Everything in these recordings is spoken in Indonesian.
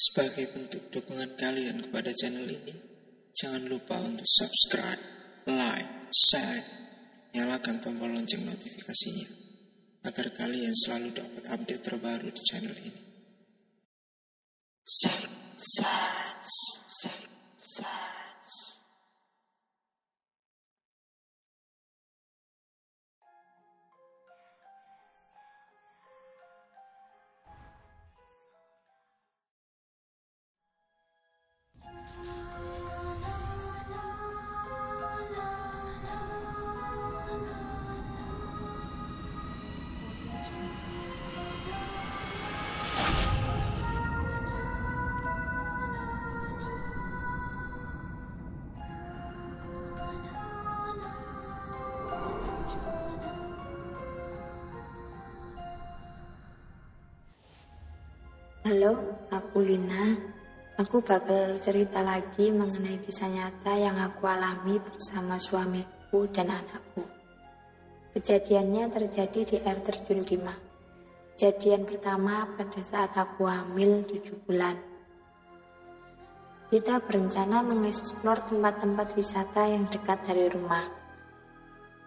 Sebagai bentuk dukungan kalian kepada channel ini, jangan lupa untuk subscribe, like, share, nyalakan tombol lonceng notifikasinya agar kalian selalu dapat update terbaru di channel ini. Halo, aku Lina. Aku bakal cerita lagi mengenai kisah nyata yang aku alami bersama suamiku dan anakku. Kejadiannya terjadi di air terjun Gima. Kejadian pertama pada saat aku hamil 7 bulan. Kita berencana mengeksplor tempat-tempat wisata yang dekat dari rumah.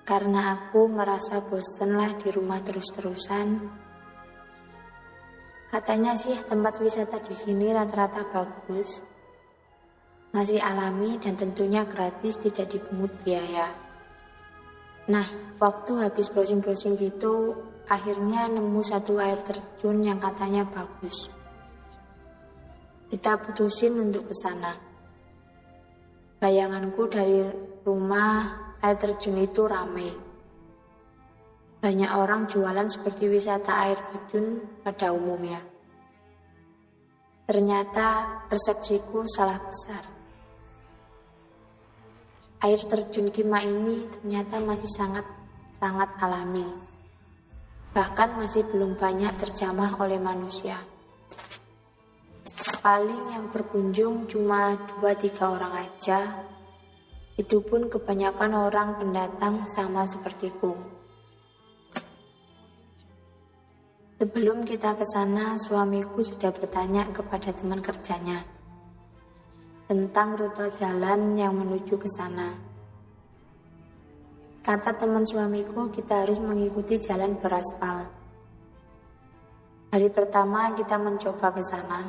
Karena aku merasa bosen lah di rumah terus-terusan, Katanya sih tempat wisata di sini rata-rata bagus, masih alami dan tentunya gratis tidak dipungut biaya. Nah, waktu habis browsing-browsing gitu, akhirnya nemu satu air terjun yang katanya bagus. Kita putusin untuk ke sana. Bayanganku dari rumah air terjun itu ramai. Banyak orang jualan seperti wisata air terjun pada umumnya. Ternyata persepsiku salah besar. Air terjun Kima ini ternyata masih sangat sangat alami. Bahkan masih belum banyak terjamah oleh manusia. Paling yang berkunjung cuma 2-3 orang aja. Itu pun kebanyakan orang pendatang sama sepertiku. Sebelum kita ke sana, suamiku sudah bertanya kepada teman kerjanya tentang rute jalan yang menuju ke sana. Kata teman suamiku, kita harus mengikuti jalan beraspal. Hari pertama kita mencoba ke sana.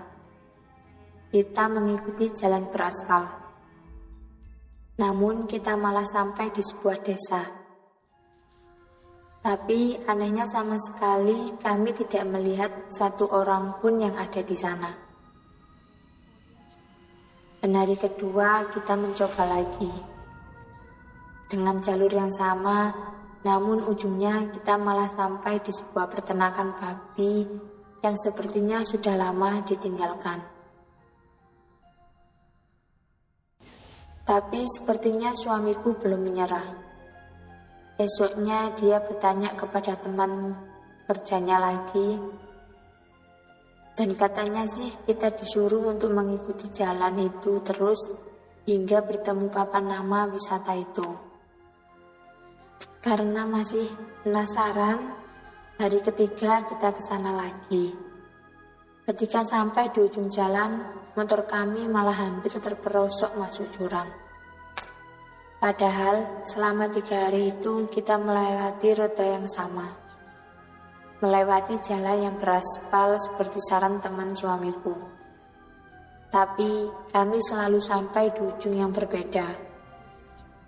Kita mengikuti jalan beraspal. Namun kita malah sampai di sebuah desa. Tapi anehnya sama sekali kami tidak melihat satu orang pun yang ada di sana. Dan hari kedua kita mencoba lagi. Dengan jalur yang sama, namun ujungnya kita malah sampai di sebuah peternakan babi yang sepertinya sudah lama ditinggalkan. Tapi sepertinya suamiku belum menyerah. Esoknya dia bertanya kepada teman kerjanya lagi dan katanya sih kita disuruh untuk mengikuti jalan itu terus hingga bertemu papan nama wisata itu. Karena masih penasaran, hari ketiga kita ke sana lagi. Ketika sampai di ujung jalan, motor kami malah hampir terperosok masuk jurang. Padahal selama tiga hari itu kita melewati rute yang sama. Melewati jalan yang beraspal seperti saran teman suamiku. Tapi kami selalu sampai di ujung yang berbeda.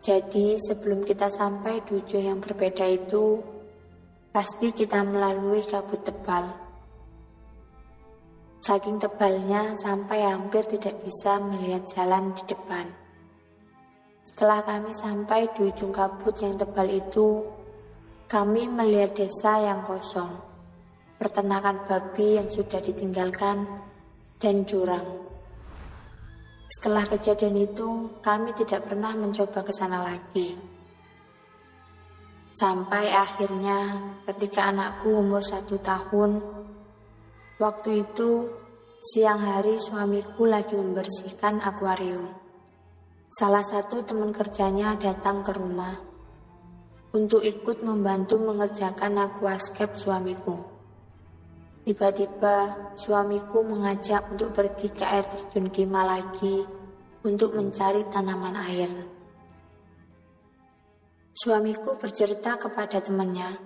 Jadi sebelum kita sampai di ujung yang berbeda itu, pasti kita melalui kabut tebal. Saking tebalnya sampai hampir tidak bisa melihat jalan di depan. Setelah kami sampai di ujung kabut yang tebal itu, kami melihat desa yang kosong, peternakan babi yang sudah ditinggalkan, dan jurang. Setelah kejadian itu, kami tidak pernah mencoba ke sana lagi. Sampai akhirnya ketika anakku umur satu tahun, waktu itu siang hari suamiku lagi membersihkan akuarium. Salah satu teman kerjanya datang ke rumah untuk ikut membantu mengerjakan aquascape suamiku. Tiba-tiba suamiku mengajak untuk pergi ke air terjun Kima lagi untuk mencari tanaman air. Suamiku bercerita kepada temannya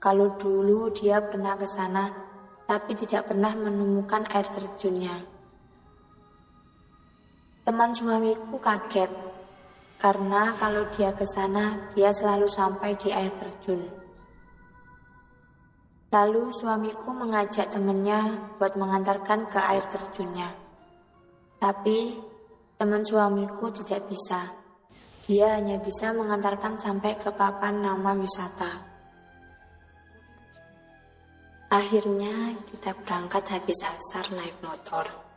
kalau dulu dia pernah ke sana tapi tidak pernah menemukan air terjunnya. Teman suamiku kaget karena kalau dia ke sana dia selalu sampai di air terjun. Lalu suamiku mengajak temannya buat mengantarkan ke air terjunnya. Tapi teman suamiku tidak bisa. Dia hanya bisa mengantarkan sampai ke papan nama wisata. Akhirnya kita berangkat habis asar naik motor.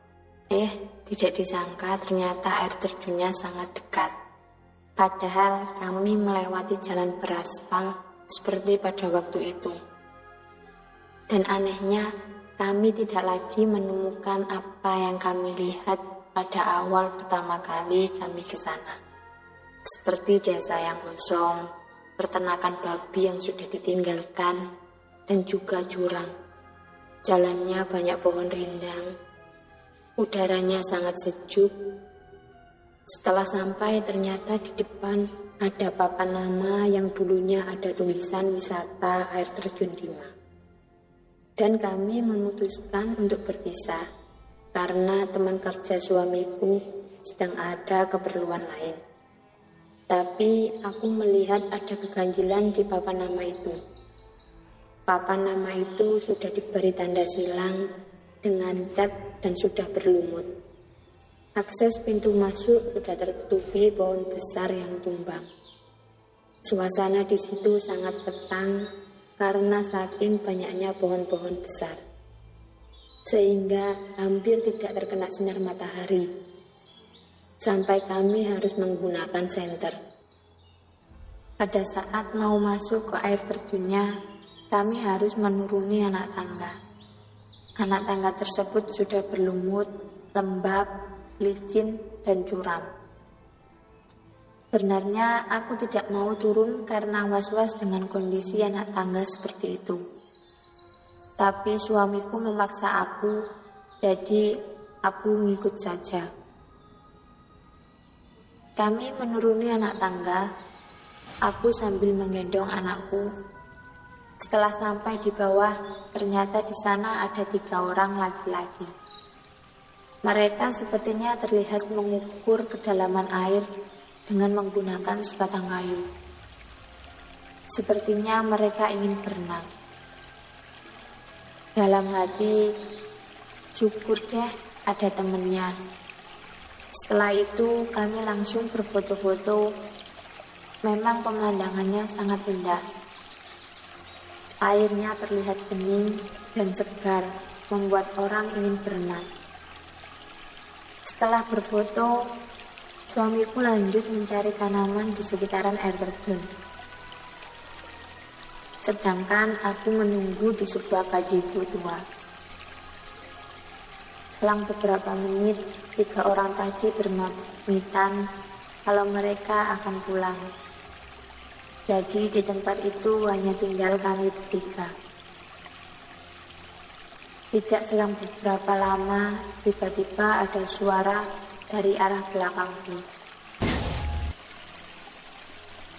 Eh, tidak disangka ternyata air terjunnya sangat dekat. Padahal kami melewati jalan beraspal seperti pada waktu itu. Dan anehnya, kami tidak lagi menemukan apa yang kami lihat pada awal pertama kali kami ke sana seperti desa yang kosong, pertenakan babi yang sudah ditinggalkan, dan juga jurang. Jalannya banyak pohon rindang, udaranya sangat sejuk. Setelah sampai ternyata di depan ada papan nama yang dulunya ada tulisan wisata air terjun Dima. Dan kami memutuskan untuk berpisah karena teman kerja suamiku sedang ada keperluan lain. Tapi aku melihat ada keganjilan di papan nama itu. Papan nama itu sudah diberi tanda silang dengan cat dan sudah berlumut. Akses pintu masuk sudah tertutupi pohon besar yang tumbang. Suasana di situ sangat petang karena saking banyaknya pohon-pohon besar. Sehingga hampir tidak terkena sinar matahari sampai kami harus menggunakan senter. Pada saat mau masuk ke air terjunnya, kami harus menuruni anak tangga. Anak tangga tersebut sudah berlumut, lembab, licin, dan curam. Sebenarnya aku tidak mau turun karena was-was dengan kondisi anak tangga seperti itu. Tapi suamiku memaksa aku, jadi aku ngikut saja. Kami menuruni anak tangga, aku sambil menggendong anakku. Setelah sampai di bawah, ternyata di sana ada tiga orang laki-laki. Mereka sepertinya terlihat mengukur kedalaman air dengan menggunakan sebatang kayu. Sepertinya mereka ingin berenang. Dalam hati, syukur deh ada temennya setelah itu kami langsung berfoto-foto. Memang pemandangannya sangat indah. Airnya terlihat bening dan segar, membuat orang ingin berenang. Setelah berfoto, suamiku lanjut mencari tanaman di sekitaran air terjun. Sedangkan aku menunggu di sebuah gazebo tua. Selang beberapa menit, tiga orang tadi bermamitan kalau mereka akan pulang. Jadi di tempat itu hanya tinggal kami bertiga. Tidak selang beberapa lama, tiba-tiba ada suara dari arah belakangku.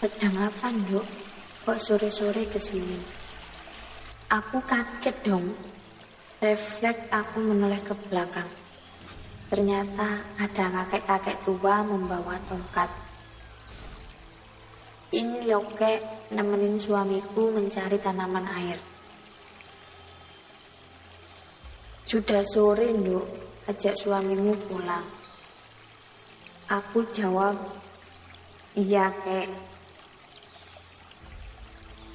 Sedang apa, Nduk? Kok sore-sore ke sini? Aku kaget dong Refleks aku menoleh ke belakang. Ternyata ada kakek-kakek tua membawa tongkat. Ini loke nemenin suamiku mencari tanaman air. Sudah sore, Nduk, ajak suamimu pulang. Aku jawab, iya, kek.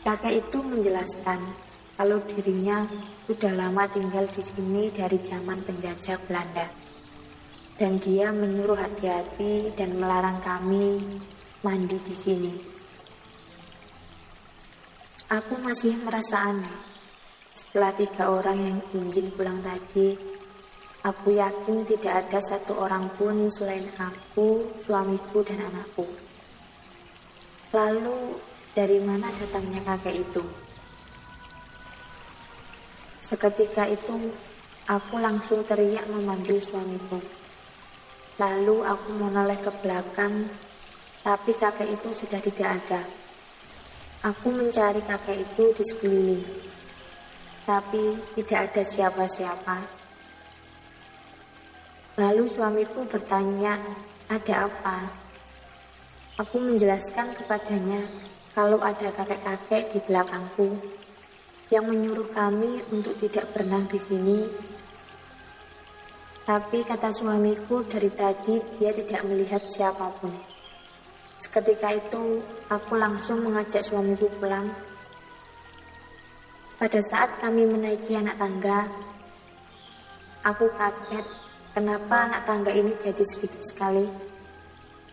Kakek itu menjelaskan, kalau dirinya sudah lama tinggal di sini dari zaman penjajah Belanda. Dan dia menyuruh hati-hati dan melarang kami mandi di sini. Aku masih merasa aneh. Setelah tiga orang yang izin pulang tadi, aku yakin tidak ada satu orang pun selain aku, suamiku, dan anakku. Lalu dari mana datangnya kakek itu. Seketika itu, aku langsung teriak memanggil suamiku. Lalu aku menoleh ke belakang, tapi kakek itu sudah tidak ada. Aku mencari kakek itu di sekeliling, tapi tidak ada siapa-siapa. Lalu suamiku bertanya, "Ada apa?" Aku menjelaskan kepadanya kalau ada kakek-kakek di belakangku yang menyuruh kami untuk tidak berenang di sini. Tapi kata suamiku dari tadi dia tidak melihat siapa pun. Seketika itu aku langsung mengajak suamiku pulang. Pada saat kami menaiki anak tangga, aku kaget kenapa anak tangga ini jadi sedikit sekali.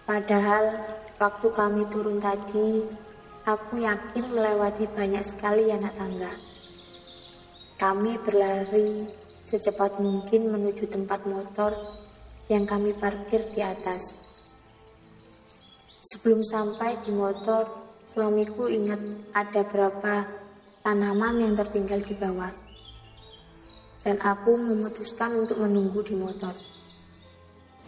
Padahal waktu kami turun tadi, aku yakin melewati banyak sekali anak tangga. Kami berlari secepat mungkin menuju tempat motor yang kami parkir di atas. Sebelum sampai di motor, suamiku ingat ada berapa tanaman yang tertinggal di bawah. Dan aku memutuskan untuk menunggu di motor.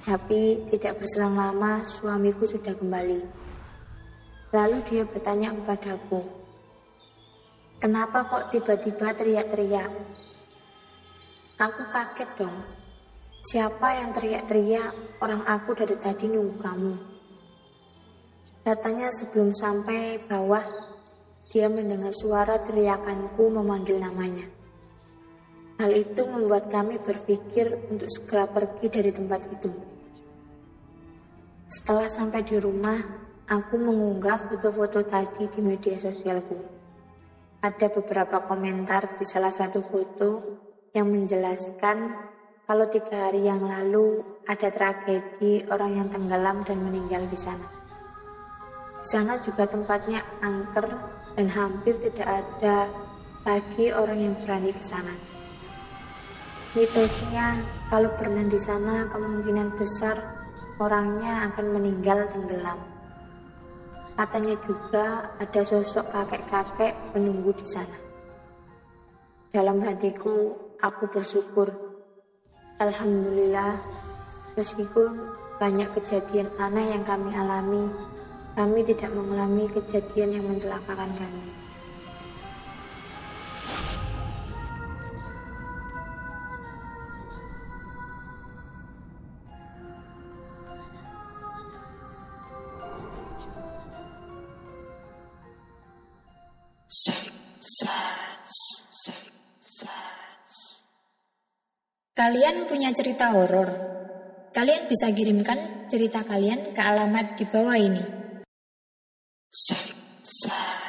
Tapi tidak berselang lama, suamiku sudah kembali. Lalu dia bertanya kepadaku, Kenapa kok tiba-tiba teriak-teriak? Aku kaget dong. Siapa yang teriak-teriak? Orang aku dari tadi nunggu kamu. Katanya sebelum sampai bawah, dia mendengar suara teriakanku memanggil namanya. Hal itu membuat kami berpikir untuk segera pergi dari tempat itu. Setelah sampai di rumah, aku mengunggah foto-foto tadi di media sosialku ada beberapa komentar di salah satu foto yang menjelaskan kalau tiga hari yang lalu ada tragedi orang yang tenggelam dan meninggal di sana. Sana juga tempatnya angker dan hampir tidak ada lagi orang yang berani ke sana. Mitosnya kalau berenang di sana kemungkinan besar orangnya akan meninggal tenggelam. Katanya juga ada sosok kakek-kakek menunggu di sana. Dalam hatiku, aku bersyukur. Alhamdulillah, meskipun banyak kejadian aneh yang kami alami, kami tidak mengalami kejadian yang mencelakakan kami. Kalian punya cerita horor? Kalian bisa kirimkan cerita kalian ke alamat di bawah ini. Six, seven.